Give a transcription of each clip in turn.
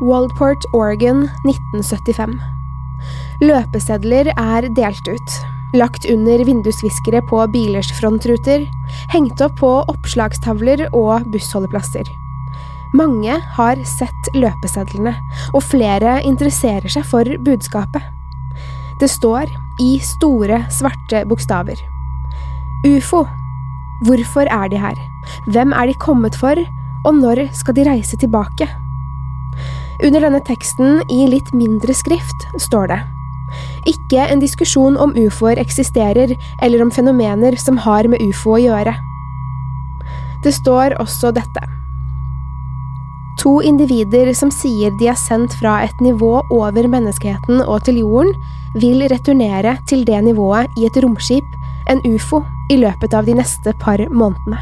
Waldport, Oregon, 1975. Løpesedler er delt ut, lagt under vindusviskere på bilers frontruter, hengt opp på oppslagstavler og bussholdeplasser. Mange har sett løpesedlene, og flere interesserer seg for budskapet. Det står i store, svarte bokstaver. UFO. Hvorfor er de her? Hvem er de kommet for, og når skal de reise tilbake? Under denne teksten i litt mindre skrift står det Ikke en diskusjon om ufoer eksisterer, eller om fenomener som har med ufo å gjøre. Det står også dette. To individer som sier de er sendt fra et nivå over menneskeheten og til jorden, vil returnere til det nivået i et romskip, en ufo, i løpet av de neste par månedene.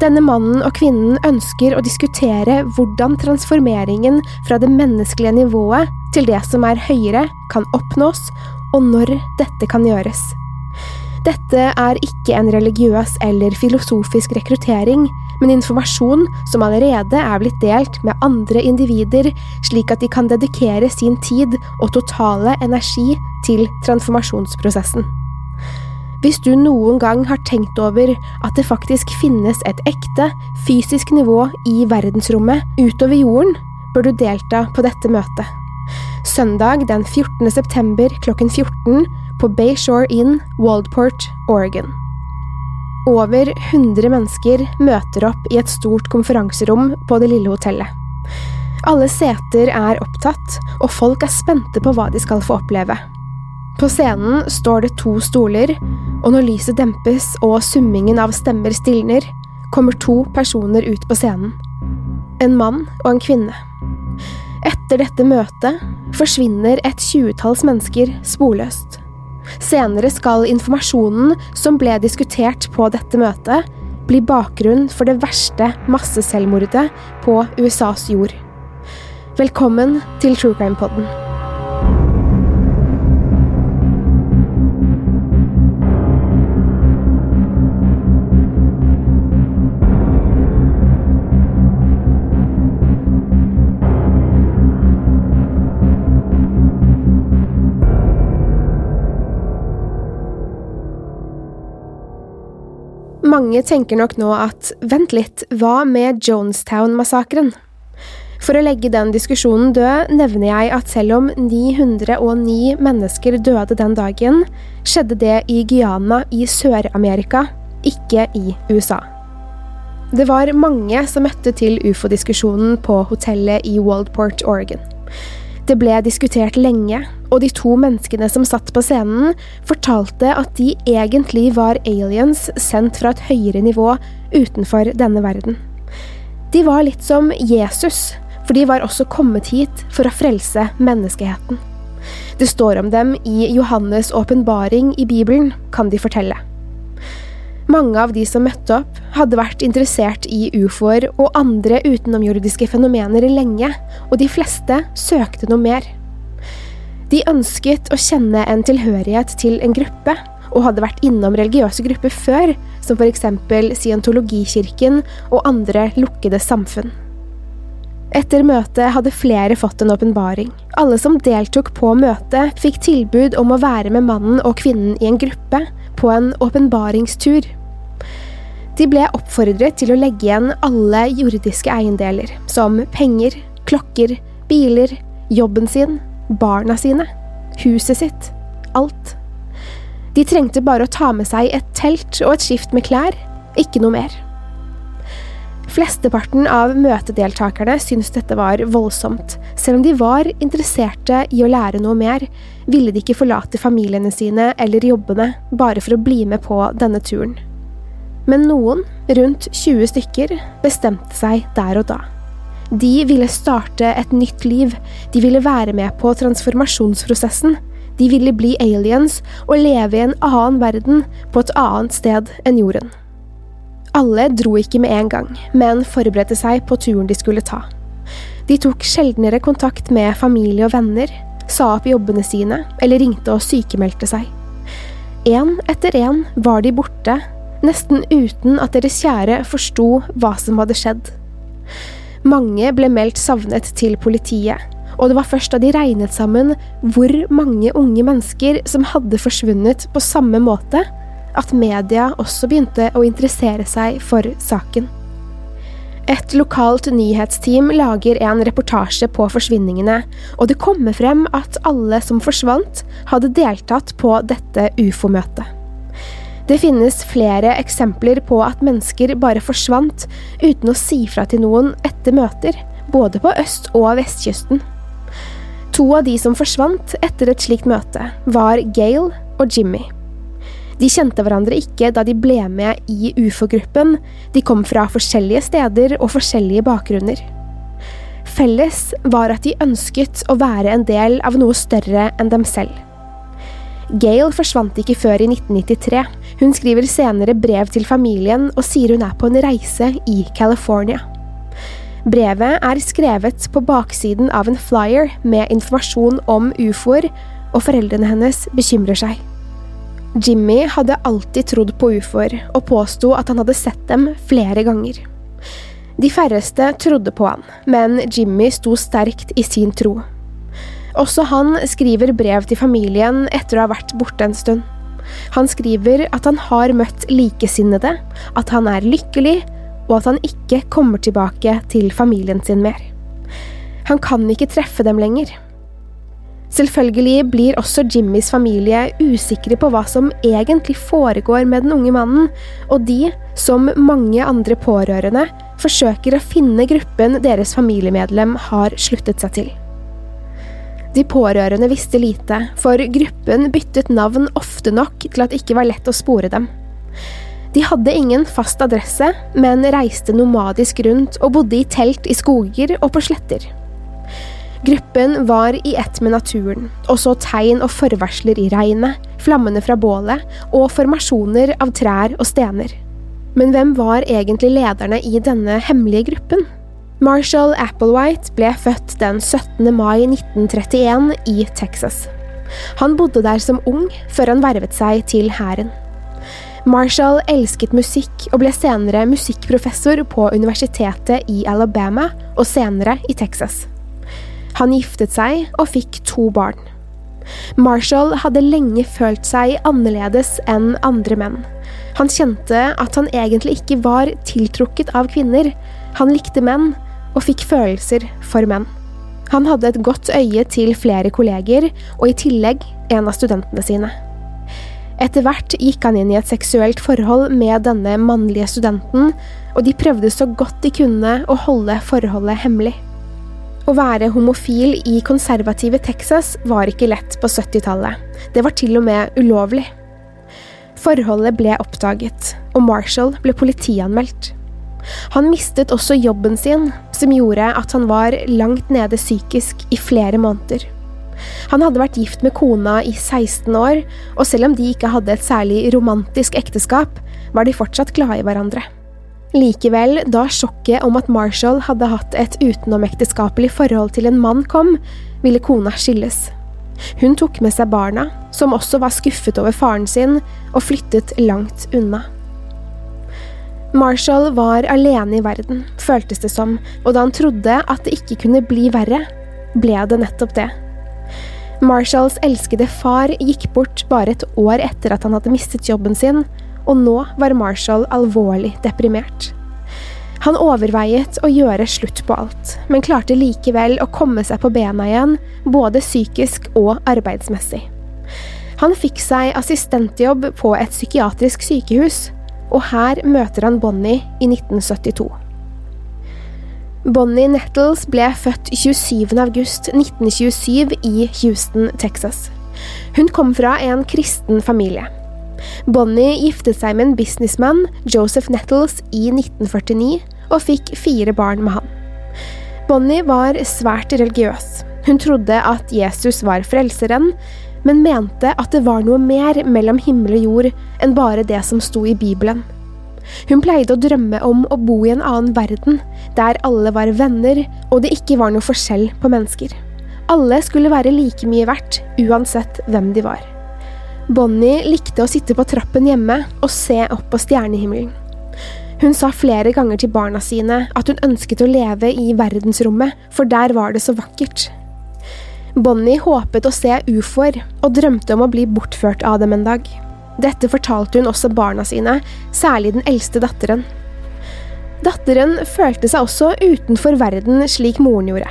Denne mannen og kvinnen ønsker å diskutere hvordan transformeringen fra det menneskelige nivået til det som er høyere, kan oppnås, og når dette kan gjøres. Dette er ikke en religiøs eller filosofisk rekruttering, men informasjon som allerede er blitt delt med andre individer, slik at de kan dedikere sin tid og totale energi til transformasjonsprosessen. Hvis du noen gang har tenkt over at det faktisk finnes et ekte, fysisk nivå i verdensrommet utover jorden, bør du delta på dette møtet. Søndag den 14. september klokken 14 på Bayshore Inn, Waldport, Oregon. Over 100 mennesker møter opp i et stort konferanserom på det lille hotellet. Alle seter er opptatt, og folk er spente på hva de skal få oppleve. På scenen står det to stoler, og når lyset dempes og summingen av stemmer stilner, kommer to personer ut på scenen. En mann og en kvinne. Etter dette møtet forsvinner et tjuetalls mennesker sporløst. Senere skal informasjonen som ble diskutert på dette møtet, bli bakgrunn for det verste masseselvmordet på USAs jord. Velkommen til True Crime Podden. Mange tenker nok nå at vent litt, hva med Jonestown-massakren? For å legge den diskusjonen død, nevner jeg at selv om 909 mennesker døde den dagen, skjedde det i Guyana i Sør-Amerika, ikke i USA. Det var mange som møtte til ufo-diskusjonen på hotellet i Waldport, Oregon. Det ble diskutert lenge, og de to menneskene som satt på scenen, fortalte at de egentlig var aliens sendt fra et høyere nivå utenfor denne verden. De var litt som Jesus, for de var også kommet hit for å frelse menneskeheten. Det står om dem i Johannes' åpenbaring i Bibelen, kan de fortelle. Mange av de som møtte opp, hadde vært interessert i ufoer og andre utenomjordiske fenomener lenge, og de fleste søkte noe mer. De ønsket å kjenne en tilhørighet til en gruppe, og hadde vært innom religiøse grupper før, som eksempel scientologikirken og andre lukkede samfunn. Etter møtet hadde flere fått en åpenbaring. Alle som deltok på møtet, fikk tilbud om å være med mannen og kvinnen i en gruppe på en åpenbaringstur. De ble oppfordret til å legge igjen alle jordiske eiendeler, som penger, klokker, biler, jobben sin, barna sine, huset sitt, alt. De trengte bare å ta med seg et telt og et skift med klær, ikke noe mer. Flesteparten av møtedeltakerne syntes dette var voldsomt. Selv om de var interesserte i å lære noe mer, ville de ikke forlate familiene sine eller jobbene bare for å bli med på denne turen. Men noen, rundt 20 stykker, bestemte seg der og da. De ville starte et nytt liv, de ville være med på transformasjonsprosessen, de ville bli aliens og leve i en annen verden på et annet sted enn jorden. Alle dro ikke med en gang, men forberedte seg på turen de skulle ta. De tok sjeldnere kontakt med familie og venner, sa opp jobbene sine eller ringte og sykemeldte seg. Én etter én var de borte, nesten uten at deres kjære forsto hva som hadde skjedd. Mange ble meldt savnet til politiet, og det var først da de regnet sammen hvor mange unge mennesker som hadde forsvunnet på samme måte, at media også begynte å interessere seg for saken. Et lokalt nyhetsteam lager en reportasje på forsvinningene, og det kommer frem at alle som forsvant, hadde deltatt på dette ufo-møtet. Det finnes flere eksempler på at mennesker bare forsvant uten å si fra til noen etter møter, både på øst- og vestkysten. To av de som forsvant etter et slikt møte, var Gail og Jimmy. De kjente hverandre ikke da de ble med i ufo-gruppen, de kom fra forskjellige steder og forskjellige bakgrunner. Felles var at de ønsket å være en del av noe større enn dem selv. Gail forsvant ikke før i 1993. Hun skriver senere brev til familien og sier hun er på en reise i California. Brevet er skrevet på baksiden av en flyer med informasjon om ufoer, og foreldrene hennes bekymrer seg. Jimmy hadde alltid trodd på ufoer, og påsto at han hadde sett dem flere ganger. De færreste trodde på han, men Jimmy sto sterkt i sin tro. Også han skriver brev til familien etter å ha vært borte en stund. Han skriver at han har møtt likesinnede, at han er lykkelig, og at han ikke kommer tilbake til familien sin mer. Han kan ikke treffe dem lenger. Selvfølgelig blir også Jimmys familie usikre på hva som egentlig foregår med den unge mannen, og de, som mange andre pårørende, forsøker å finne gruppen deres familiemedlem har sluttet seg til. De pårørende visste lite, for gruppen byttet navn ofte nok til at det ikke var lett å spore dem. De hadde ingen fast adresse, men reiste nomadisk rundt og bodde i telt i skoger og på sletter. Gruppen var i ett med naturen, og så tegn og forvarsler i regnet, flammene fra bålet og formasjoner av trær og stener. Men hvem var egentlig lederne i denne hemmelige gruppen? Marshall Applewhite ble født den 17. mai 1931 i Texas. Han bodde der som ung, før han vervet seg til hæren. Marshall elsket musikk og ble senere musikkprofessor på universitetet i Alabama og senere i Texas. Han giftet seg og fikk to barn. Marshall hadde lenge følt seg annerledes enn andre menn. Han kjente at han egentlig ikke var tiltrukket av kvinner. Han likte menn og fikk følelser for menn. Han hadde et godt øye til flere kolleger, og i tillegg en av studentene sine. Etter hvert gikk han inn i et seksuelt forhold med denne mannlige studenten, og de prøvde så godt de kunne å holde forholdet hemmelig. Å være homofil i konservative Texas var ikke lett på 70-tallet. Det var til og med ulovlig. Forholdet ble oppdaget, og Marshall ble politianmeldt. Han mistet også jobben sin, som gjorde at han var langt nede psykisk i flere måneder. Han hadde vært gift med kona i 16 år, og selv om de ikke hadde et særlig romantisk ekteskap, var de fortsatt glad i hverandre. Likevel, da sjokket om at Marshall hadde hatt et utenomekteskapelig forhold til en mann kom, ville kona skilles. Hun tok med seg barna, som også var skuffet over faren sin, og flyttet langt unna. Marshall var alene i verden, føltes det som, og da han trodde at det ikke kunne bli verre, ble det nettopp det. Marshalls elskede far gikk bort bare et år etter at han hadde mistet jobben sin, og nå var Marshall alvorlig deprimert. Han overveiet å gjøre slutt på alt, men klarte likevel å komme seg på bena igjen, både psykisk og arbeidsmessig. Han fikk seg assistentjobb på et psykiatrisk sykehus, og her møter han Bonnie i 1972. Bonnie Nettles ble født 27. august 1927 i Houston, Texas. Hun kom fra en kristen familie. Bonnie giftet seg med en businessmann, Joseph Nettles, i 1949 og fikk fire barn med han. Bonnie var svært religiøs. Hun trodde at Jesus var frelseren, men mente at det var noe mer mellom himmel og jord enn bare det som sto i Bibelen. Hun pleide å drømme om å bo i en annen verden, der alle var venner og det ikke var noe forskjell på mennesker. Alle skulle være like mye verdt, uansett hvem de var. Bonnie likte å sitte på trappen hjemme og se opp på stjernehimmelen. Hun sa flere ganger til barna sine at hun ønsket å leve i verdensrommet, for der var det så vakkert. Bonnie håpet å se ufoer, og drømte om å bli bortført av dem en dag. Dette fortalte hun også barna sine, særlig den eldste datteren. Datteren følte seg også utenfor verden slik moren gjorde.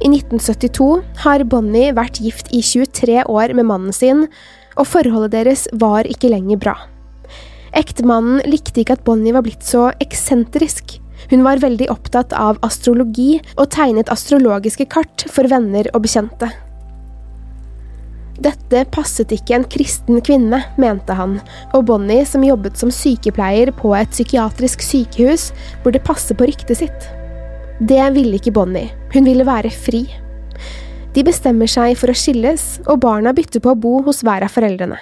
I 1972 har Bonnie vært gift i 23 år med mannen sin, og forholdet deres var ikke lenger bra. Ektemannen likte ikke at Bonnie var blitt så eksentrisk. Hun var veldig opptatt av astrologi og tegnet astrologiske kart for venner og bekjente. Dette passet ikke en kristen kvinne, mente han, og Bonnie, som jobbet som sykepleier på et psykiatrisk sykehus, burde passe på ryktet sitt. Det ville ikke Bonnie, hun ville være fri. De bestemmer seg for å skilles, og barna bytter på å bo hos hver av foreldrene.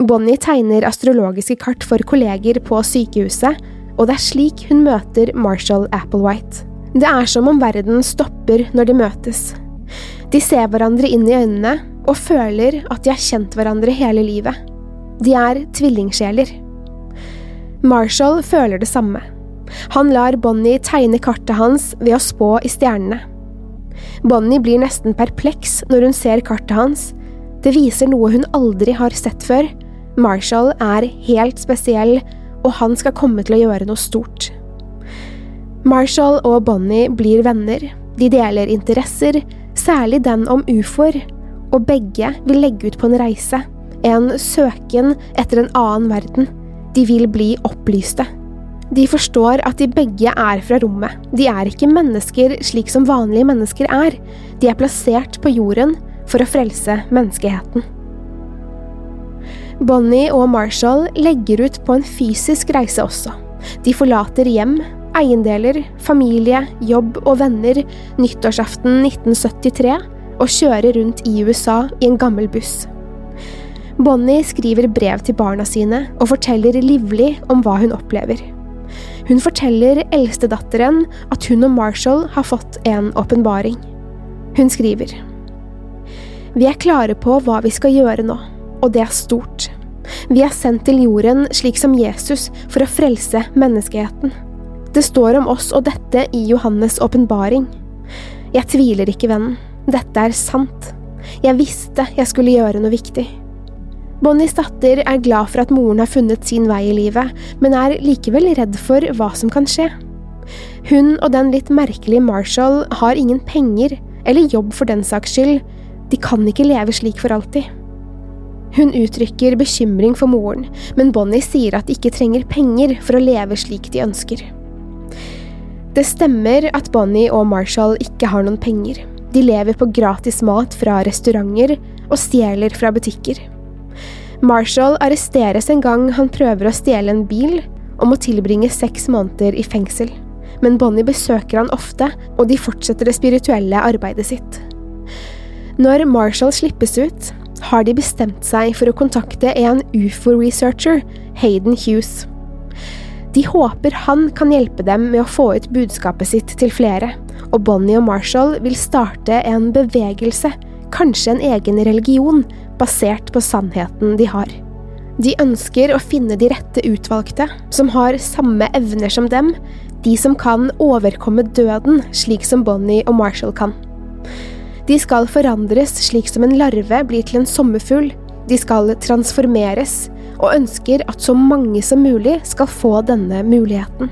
Bonnie tegner astrologiske kart for kolleger på sykehuset, og det er slik hun møter Marshall Applewhite. Det er som om verden stopper når de møtes. De ser hverandre inn i øynene og føler at de har kjent hverandre hele livet. De er tvillingsjeler. Marshall føler det samme. Han lar Bonnie tegne kartet hans ved å spå i stjernene. Bonnie blir nesten perpleks når hun ser kartet hans. Det viser noe hun aldri har sett før. Marshall er helt spesiell, og han skal komme til å gjøre noe stort. Marshall og Bonnie blir venner. De deler interesser, særlig den om ufoer, og begge vil legge ut på en reise, en søken etter en annen verden. De vil bli opplyste. De forstår at de begge er fra rommet. De er ikke mennesker slik som vanlige mennesker er. De er plassert på jorden for å frelse menneskeheten. Bonnie og Marshall legger ut på en fysisk reise også. De forlater hjem, eiendeler, familie, jobb og venner nyttårsaften 1973 og kjører rundt i USA i en gammel buss. Bonnie skriver brev til barna sine og forteller livlig om hva hun opplever. Hun forteller eldstedatteren at hun og Marshall har fått en åpenbaring. Hun skriver Vi er klare på hva vi skal gjøre nå, og det er stort. Vi er sendt til jorden slik som Jesus for å frelse menneskeheten. Det står om oss og dette i Johannes' åpenbaring. Jeg tviler ikke, vennen. Dette er sant. Jeg visste jeg skulle gjøre noe viktig. Bonnies datter er glad for at moren har funnet sin vei i livet, men er likevel redd for hva som kan skje. Hun og den litt merkelige Marshall har ingen penger, eller jobb for den saks skyld, de kan ikke leve slik for alltid. Hun uttrykker bekymring for moren, men Bonnie sier at de ikke trenger penger for å leve slik de ønsker. Det stemmer at Bonnie og Marshall ikke har noen penger. De lever på gratis mat fra restauranter og stjeler fra butikker. Marshall arresteres en gang han prøver å stjele en bil, og må tilbringe seks måneder i fengsel. Men Bonnie besøker han ofte, og de fortsetter det spirituelle arbeidet sitt. Når Marshall slippes ut, har de bestemt seg for å kontakte en ufo-researcher, Hayden Hughes. De håper han kan hjelpe dem med å få ut budskapet sitt til flere, og Bonnie og Marshall vil starte en bevegelse, kanskje en egen religion, basert på sannheten de har. De ønsker å finne de rette utvalgte, som har samme evner som dem, de som kan overkomme døden slik som Bonnie og Marshall kan. De skal forandres slik som en larve blir til en sommerfugl, de skal transformeres, og ønsker at så mange som mulig skal få denne muligheten.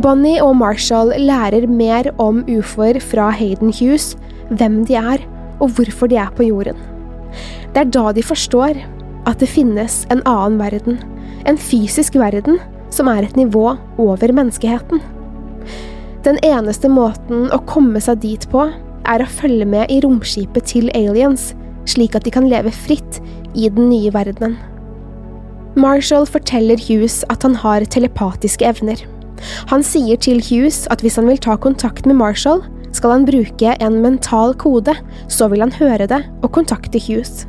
Bonnie og Marshall lærer mer om ufoer fra Hayden Hughes, hvem de er, og hvorfor de er på jorden. Det er da de forstår at det finnes en annen verden, en fysisk verden, som er et nivå over menneskeheten. Den eneste måten å komme seg dit på, er å følge med i romskipet til aliens, slik at de kan leve fritt i den nye verdenen. Marshall forteller Hughes at han har telepatiske evner. Han sier til Hughes at hvis han vil ta kontakt med Marshall, skal han bruke en mental kode, så vil han høre det og kontakte Hughes.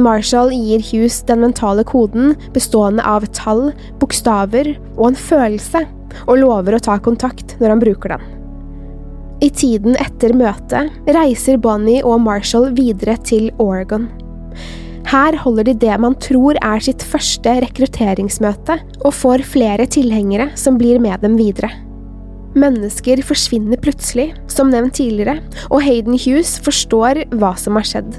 Marshall gir Hughes den mentale koden bestående av tall, bokstaver og en følelse, og lover å ta kontakt når han bruker den. I tiden etter møtet reiser Bonnie og Marshall videre til Oregon. Her holder de det man tror er sitt første rekrutteringsmøte, og får flere tilhengere som blir med dem videre. Mennesker forsvinner plutselig, som nevnt tidligere, og Hayden Hughes forstår hva som har skjedd.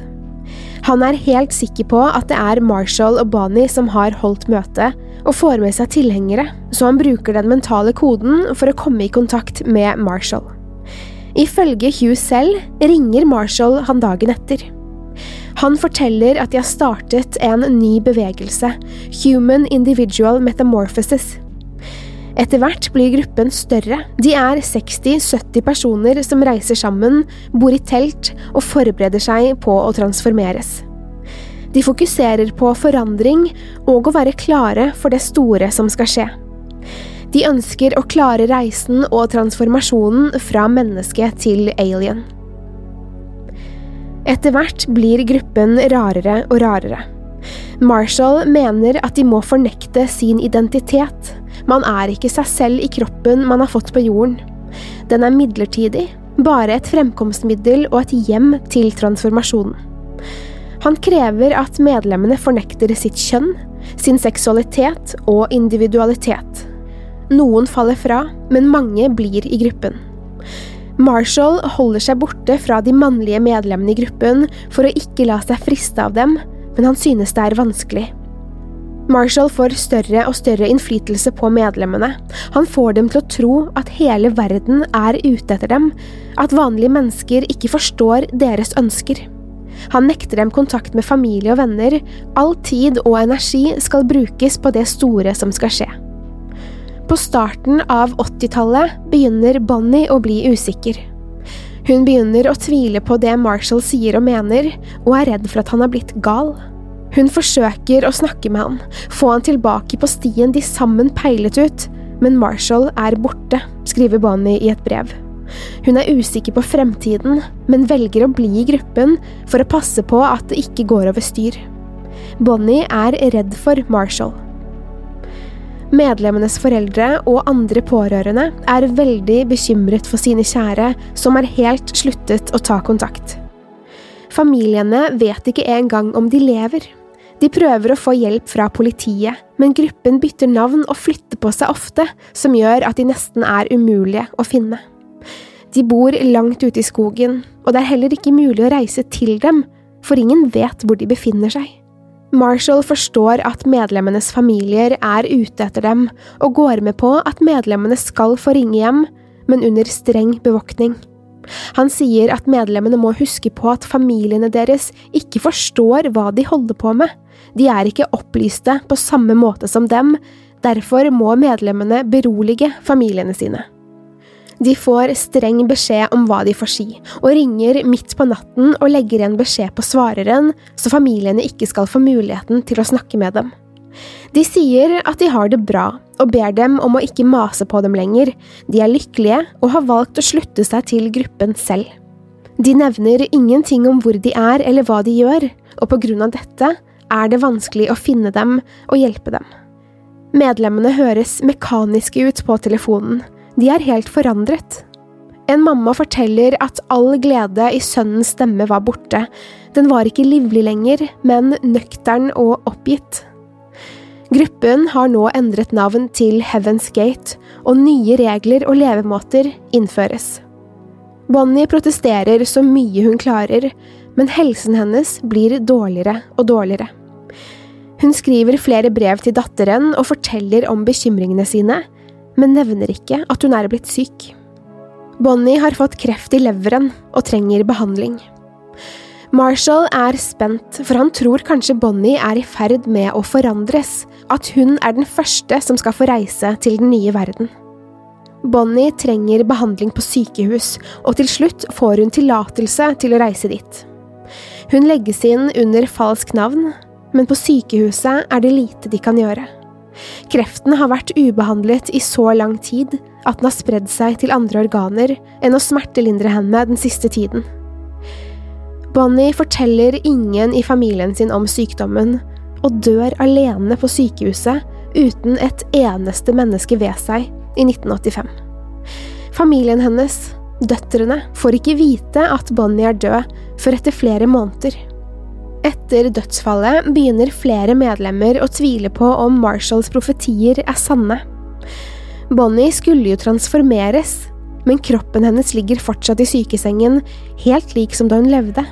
Han er helt sikker på at det er Marshall og Bonnie som har holdt møte, og får med seg tilhengere, så han bruker den mentale koden for å komme i kontakt med Marshall. Ifølge Hugh selv ringer Marshall han dagen etter. Han forteller at de har startet en ny bevegelse, Human Individual Metamorphosis. Etter hvert blir gruppen større. De er 60–70 personer som reiser sammen, bor i telt og forbereder seg på å transformeres. De fokuserer på forandring og å være klare for det store som skal skje. De ønsker å klare reisen og transformasjonen fra menneske til alien. Etter hvert blir gruppen rarere og rarere. Marshall mener at de må fornekte sin identitet. Man er ikke seg selv i kroppen man har fått på jorden. Den er midlertidig, bare et fremkomstmiddel og et hjem til transformasjonen. Han krever at medlemmene fornekter sitt kjønn, sin seksualitet og individualitet. Noen faller fra, men mange blir i gruppen. Marshall holder seg borte fra de mannlige medlemmene i gruppen for å ikke la seg friste av dem, men han synes det er vanskelig. Marshall får større og større innflytelse på medlemmene. Han får dem til å tro at hele verden er ute etter dem, at vanlige mennesker ikke forstår deres ønsker. Han nekter dem kontakt med familie og venner, all tid og energi skal brukes på det store som skal skje. På starten av 80-tallet begynner Bonnie å bli usikker. Hun begynner å tvile på det Marshall sier og mener, og er redd for at han har blitt gal. Hun forsøker å snakke med han, få han tilbake på stien de sammen peilet ut, men Marshall er borte, skriver Bonnie i et brev. Hun er usikker på fremtiden, men velger å bli i gruppen for å passe på at det ikke går over styr. Bonnie er redd for Marshall. Medlemmenes foreldre og andre pårørende er veldig bekymret for sine kjære, som har helt sluttet å ta kontakt. Familiene vet ikke engang om de lever. De prøver å få hjelp fra politiet, men gruppen bytter navn og flytter på seg ofte, som gjør at de nesten er umulige å finne. De bor langt ute i skogen, og det er heller ikke mulig å reise til dem, for ingen vet hvor de befinner seg. Marshall forstår at medlemmenes familier er ute etter dem, og går med på at medlemmene skal få ringe hjem, men under streng bevoktning. Han sier at medlemmene må huske på at familiene deres ikke forstår hva de holder på med, de er ikke opplyste på samme måte som dem, derfor må medlemmene berolige familiene sine. De får streng beskjed om hva de får si, og ringer midt på natten og legger igjen beskjed på svareren, så familiene ikke skal få muligheten til å snakke med dem. De sier at de har det bra, og ber dem om å ikke mase på dem lenger, de er lykkelige og har valgt å slutte seg til gruppen selv. De nevner ingenting om hvor de er eller hva de gjør, og på grunn av dette er det vanskelig å finne dem og hjelpe dem. Medlemmene høres mekaniske ut på telefonen, de er helt forandret. En mamma forteller at all glede i sønnens stemme var borte, den var ikke livlig lenger, men nøktern og oppgitt. Gruppen har nå endret navn til Heaven's Gate, og nye regler og levemåter innføres. Bonnie protesterer så mye hun klarer, men helsen hennes blir dårligere og dårligere. Hun skriver flere brev til datteren og forteller om bekymringene sine, men nevner ikke at hun er blitt syk. Bonnie har fått kreft i leveren og trenger behandling. Marshall er spent, for han tror kanskje Bonnie er i ferd med å forandres, at hun er den første som skal få reise til den nye verden. Bonnie trenger behandling på sykehus, og til slutt får hun tillatelse til å reise dit. Hun legges inn under falsk navn, men på sykehuset er det lite de kan gjøre. Kreften har vært ubehandlet i så lang tid at den har spredd seg til andre organer enn å smertelindre henne den siste tiden. Bonnie forteller ingen i familien sin om sykdommen, og dør alene på sykehuset uten et eneste menneske ved seg i 1985. Familien hennes, døtrene, får ikke vite at Bonnie er død før etter flere måneder. Etter dødsfallet begynner flere medlemmer å tvile på om Marshalls profetier er sanne. Bonnie skulle jo transformeres, men kroppen hennes ligger fortsatt i sykesengen, helt lik som da hun levde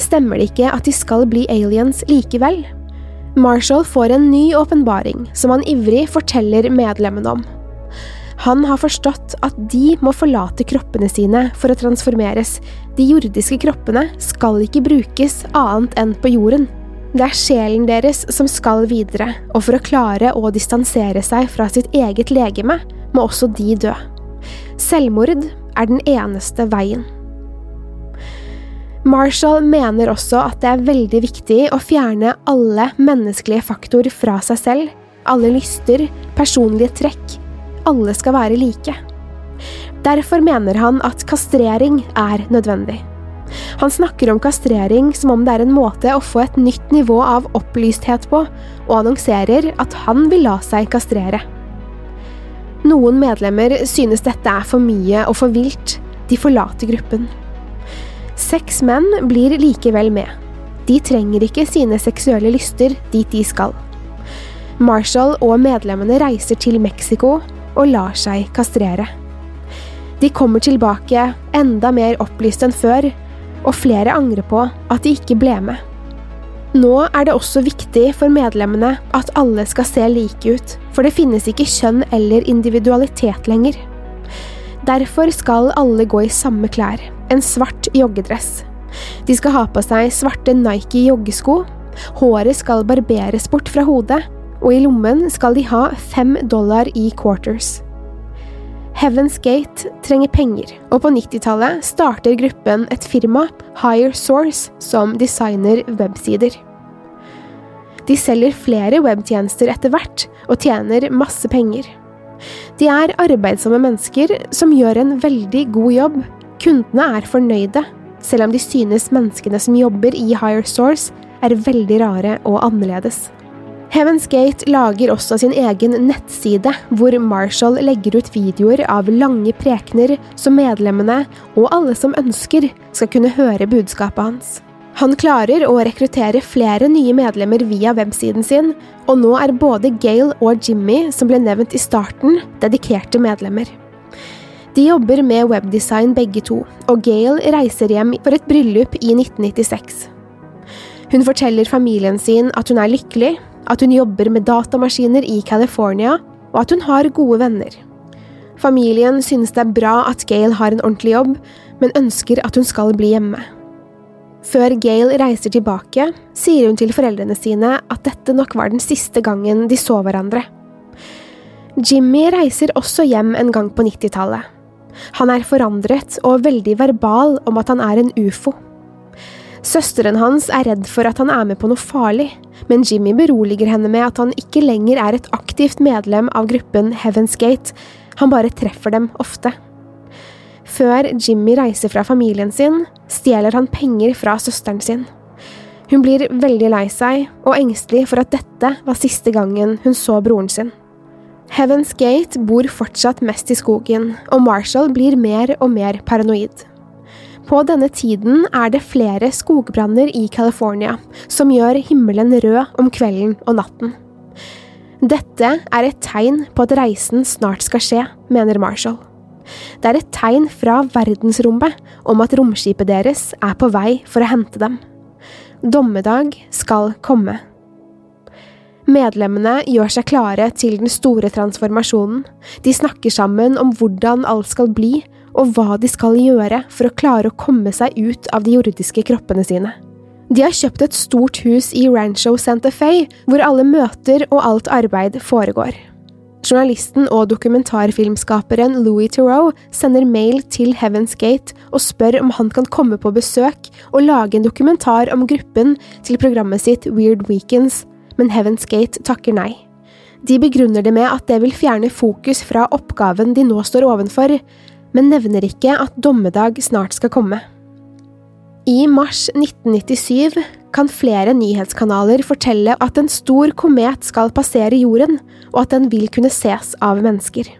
stemmer det ikke at de skal bli aliens likevel. Marshall får en ny åpenbaring som han ivrig forteller medlemmene om. Han har forstått at de må forlate kroppene sine for å transformeres. De jordiske kroppene skal ikke brukes annet enn på jorden. Det er sjelen deres som skal videre, og for å klare å distansere seg fra sitt eget legeme, må også de dø. Selvmord er den eneste veien. Marshall mener også at det er veldig viktig å fjerne alle menneskelige faktorer fra seg selv, alle lyster, personlige trekk. Alle skal være like. Derfor mener han at kastrering er nødvendig. Han snakker om kastrering som om det er en måte å få et nytt nivå av opplysthet på, og annonserer at han vil la seg kastrere. Noen medlemmer synes dette er for mye og for vilt. De forlater gruppen. Seks menn blir likevel med. De trenger ikke sine seksuelle lyster dit de skal. Marshall og medlemmene reiser til Mexico og lar seg kastrere. De kommer tilbake enda mer opplyst enn før, og flere angrer på at de ikke ble med. Nå er det også viktig for medlemmene at alle skal se like ut, for det finnes ikke kjønn eller individualitet lenger. Derfor skal alle gå i samme klær, en svart joggedress. De skal ha på seg svarte Nike joggesko, håret skal barberes bort fra hodet, og i lommen skal de ha fem dollar i quarters. Heaven's Gate trenger penger, og på 90-tallet starter gruppen et firma, Higher Source, som designer websider. De selger flere webtjenester etter hvert, og tjener masse penger. De er arbeidsomme mennesker som gjør en veldig god jobb. Kundene er fornøyde, selv om de synes menneskene som jobber i Higher Source er veldig rare og annerledes. Heaven's Gate lager også sin egen nettside, hvor Marshall legger ut videoer av lange prekener som medlemmene og alle som ønsker, skal kunne høre budskapet hans. Han klarer å rekruttere flere nye medlemmer via websiden sin, og nå er både Gail og Jimmy, som ble nevnt i starten, dedikerte medlemmer. De jobber med webdesign begge to, og Gail reiser hjem for et bryllup i 1996. Hun forteller familien sin at hun er lykkelig, at hun jobber med datamaskiner i California, og at hun har gode venner. Familien synes det er bra at Gail har en ordentlig jobb, men ønsker at hun skal bli hjemme. Før Gail reiser tilbake, sier hun til foreldrene sine at dette nok var den siste gangen de så hverandre. Jimmy reiser også hjem en gang på 90-tallet. Han er forandret og veldig verbal om at han er en ufo. Søsteren hans er redd for at han er med på noe farlig, men Jimmy beroliger henne med at han ikke lenger er et aktivt medlem av gruppen Heaven's Gate, han bare treffer dem ofte. Før Jimmy reiser fra familien sin, stjeler han penger fra søsteren sin. Hun blir veldig lei seg og engstelig for at dette var siste gangen hun så broren sin. Heaven's Gate bor fortsatt mest i skogen, og Marshall blir mer og mer paranoid. På denne tiden er det flere skogbranner i California, som gjør himmelen rød om kvelden og natten. Dette er et tegn på at reisen snart skal skje, mener Marshall. Det er et tegn fra verdensrommet om at romskipet deres er på vei for å hente dem. Dommedag skal komme. Medlemmene gjør seg klare til den store transformasjonen. De snakker sammen om hvordan alt skal bli, og hva de skal gjøre for å klare å komme seg ut av de jordiske kroppene sine. De har kjøpt et stort hus i Rancho Santa Fe, hvor alle møter og alt arbeid foregår. Journalisten og dokumentarfilmskaperen Louis Theroux sender mail til Heaven's Gate og spør om han kan komme på besøk og lage en dokumentar om gruppen til programmet sitt Weird Weekends, men Heaven's Gate takker nei. De begrunner det med at det vil fjerne fokus fra oppgaven de nå står ovenfor, men nevner ikke at dommedag snart skal komme. I mars 1997 kan flere nyhetskanaler fortelle at en stor komet skal passere jorden, og at den vil kunne ses av mennesker.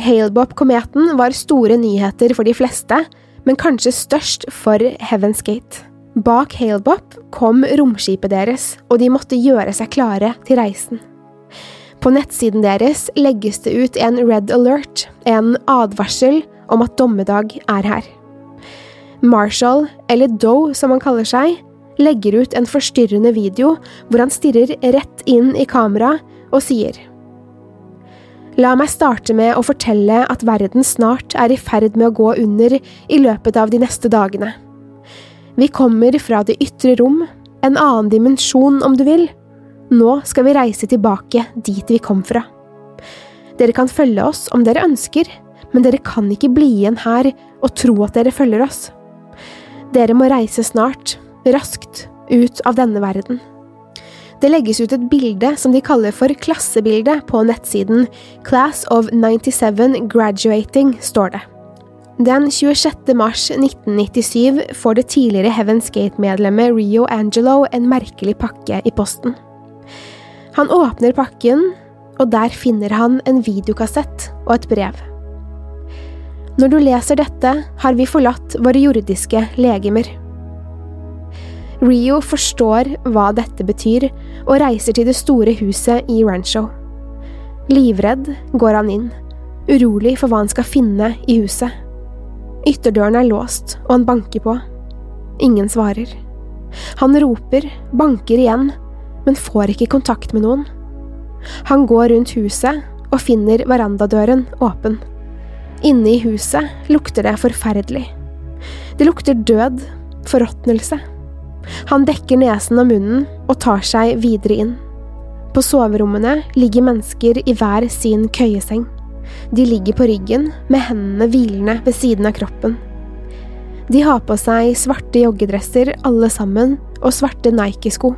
Halebop-kometen var store nyheter for de fleste, men kanskje størst for Heaven's Gate. Bak Halebop kom romskipet deres, og de måtte gjøre seg klare til reisen. På nettsiden deres legges det ut en red alert, en advarsel om at dommedag er her. Marshall, eller Doe som han kaller seg, legger ut en forstyrrende video hvor han stirrer rett inn i kamera og sier La meg starte med å fortelle at verden snart er i ferd med å gå under i løpet av de neste dagene. Vi kommer fra det ytre rom, en annen dimensjon om du vil. Nå skal vi reise tilbake dit vi kom fra. Dere kan følge oss om dere ønsker, men dere kan ikke bli igjen her og tro at dere følger oss. Dere må reise snart, raskt, ut av denne verden. Det legges ut et bilde som de kaller for klassebilde på nettsiden Class of 97 Graduating, står det. Den 26. mars 1997 får det tidligere Heaven's Gate-medlemmet Rio Angelo en merkelig pakke i posten. Han åpner pakken, og der finner han en videokassett og et brev. Når du leser dette, har vi forlatt våre jordiske legemer. Rio forstår hva dette betyr, og reiser til det store huset i Rancho. Livredd går han inn, urolig for hva han skal finne i huset. Ytterdøren er låst, og han banker på. Ingen svarer. Han roper, banker igjen, men får ikke kontakt med noen. Han går rundt huset og finner verandadøren åpen. Inne i huset lukter det forferdelig. Det lukter død, forråtnelse. Han dekker nesen og munnen og tar seg videre inn. På soverommene ligger mennesker i hver sin køyeseng. De ligger på ryggen, med hendene hvilende ved siden av kroppen. De har på seg svarte joggedresser alle sammen, og svarte Nike-sko.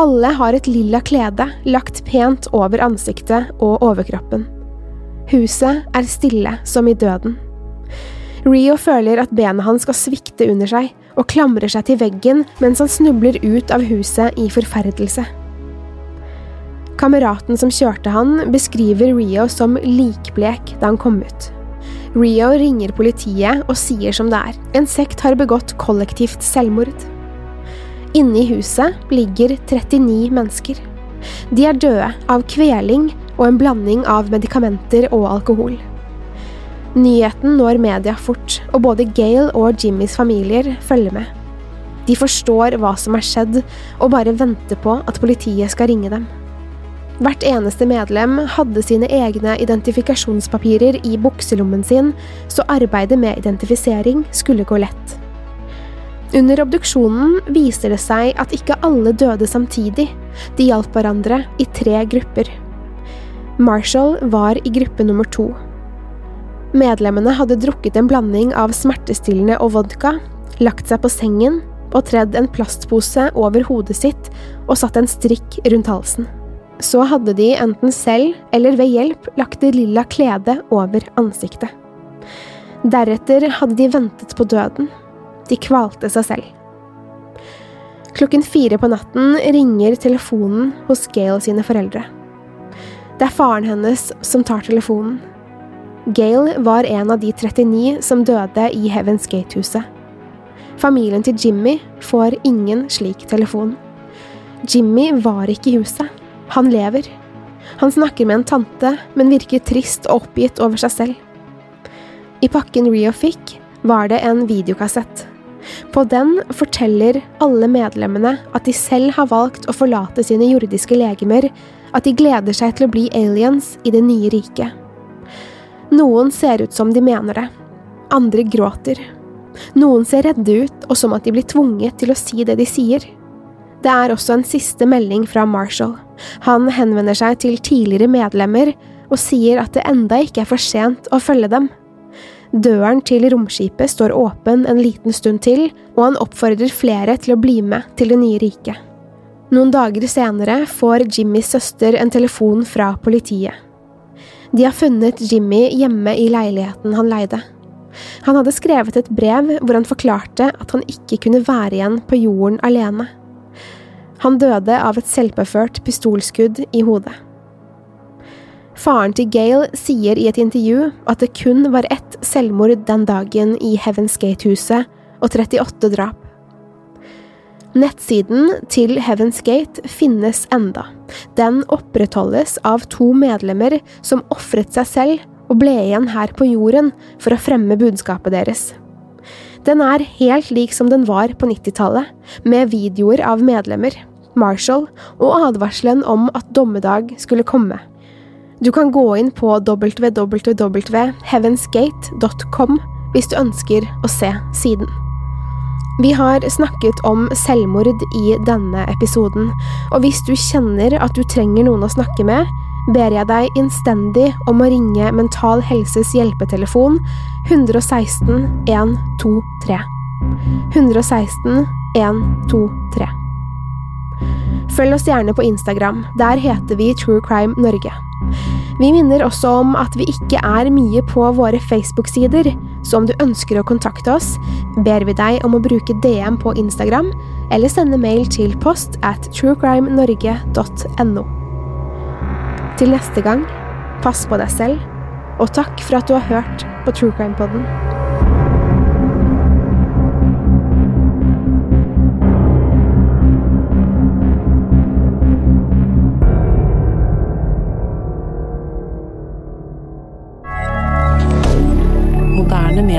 Alle har et lilla klede lagt pent over ansiktet og overkroppen. Huset er stille som i døden. Rio føler at benet hans skal svikte under seg, og klamrer seg til veggen mens han snubler ut av huset i forferdelse. Kameraten som kjørte han, beskriver Rio som likblek da han kom ut. Rio ringer politiet og sier som det er, en sekt har begått kollektivt selvmord. Inne i huset ligger 39 mennesker. De er døde av kveling og en blanding av medikamenter og alkohol. Nyheten når media fort, og både Gail og Jimmys familier følger med. De forstår hva som er skjedd, og bare venter på at politiet skal ringe dem. Hvert eneste medlem hadde sine egne identifikasjonspapirer i bukselommen sin, så arbeidet med identifisering skulle gå lett. Under obduksjonen viser det seg at ikke alle døde samtidig, de hjalp hverandre i tre grupper. Marshall var i gruppe nummer to. Medlemmene hadde drukket en blanding av smertestillende og vodka, lagt seg på sengen og tredd en plastpose over hodet sitt og satt en strikk rundt halsen. Så hadde de enten selv eller ved hjelp lagt det lilla kledet over ansiktet. Deretter hadde de ventet på døden. De kvalte seg selv. Klokken fire på natten ringer telefonen hos Gail sine foreldre. Det er faren hennes som tar telefonen. Gail var en av de 39 som døde i Heaven's Gate-huset. Familien til Jimmy får ingen slik telefon. Jimmy var ikke i huset. Han lever. Han snakker med en tante, men virker trist og oppgitt over seg selv. I pakken Rio fikk, var det en videokassett. På den forteller alle medlemmene at de selv har valgt å forlate sine jordiske legemer, at de gleder seg til å bli aliens i det nye riket. Noen ser ut som de mener det. Andre gråter. Noen ser redde ut og som at de blir tvunget til å si det de sier. Det er også en siste melding fra Marshall. Han henvender seg til tidligere medlemmer og sier at det enda ikke er for sent å følge dem. Døren til romskipet står åpen en liten stund til, og han oppfordrer flere til å bli med til det nye riket. Noen dager senere får Jimmys søster en telefon fra politiet. De har funnet Jimmy hjemme i leiligheten han leide. Han hadde skrevet et brev hvor han forklarte at han ikke kunne være igjen på jorden alene. Han døde av et selvpåført pistolskudd i hodet. Faren til Gail sier i et intervju at det kun var ett selvmord den dagen i Heaven's Gate-huset, og 38 drap. Nettsiden til Heaven's Gate finnes enda. Den opprettholdes av to medlemmer som ofret seg selv og ble igjen her på jorden for å fremme budskapet deres. Den er helt lik som den var på 90-tallet, med videoer av medlemmer, Marshall og advarselen om at dommedag skulle komme. Du kan gå inn på www.heavensgate.com hvis du ønsker å se siden. Vi har snakket om selvmord i denne episoden, og hvis du kjenner at du trenger noen å snakke med, ber jeg deg innstendig om å ringe Mental Helses hjelpetelefon 116 123. 116 123. Følg oss gjerne på Instagram. Der heter vi True Crime Norge. Vi minner også om at vi ikke er mye på våre Facebook-sider, så om du ønsker å kontakte oss, ber vi deg om å bruke DM på Instagram, eller sende mail til post at truecrimenorge.no. Til neste gang, pass på deg selv, og takk for at du har hørt på True Crime-podden. moderne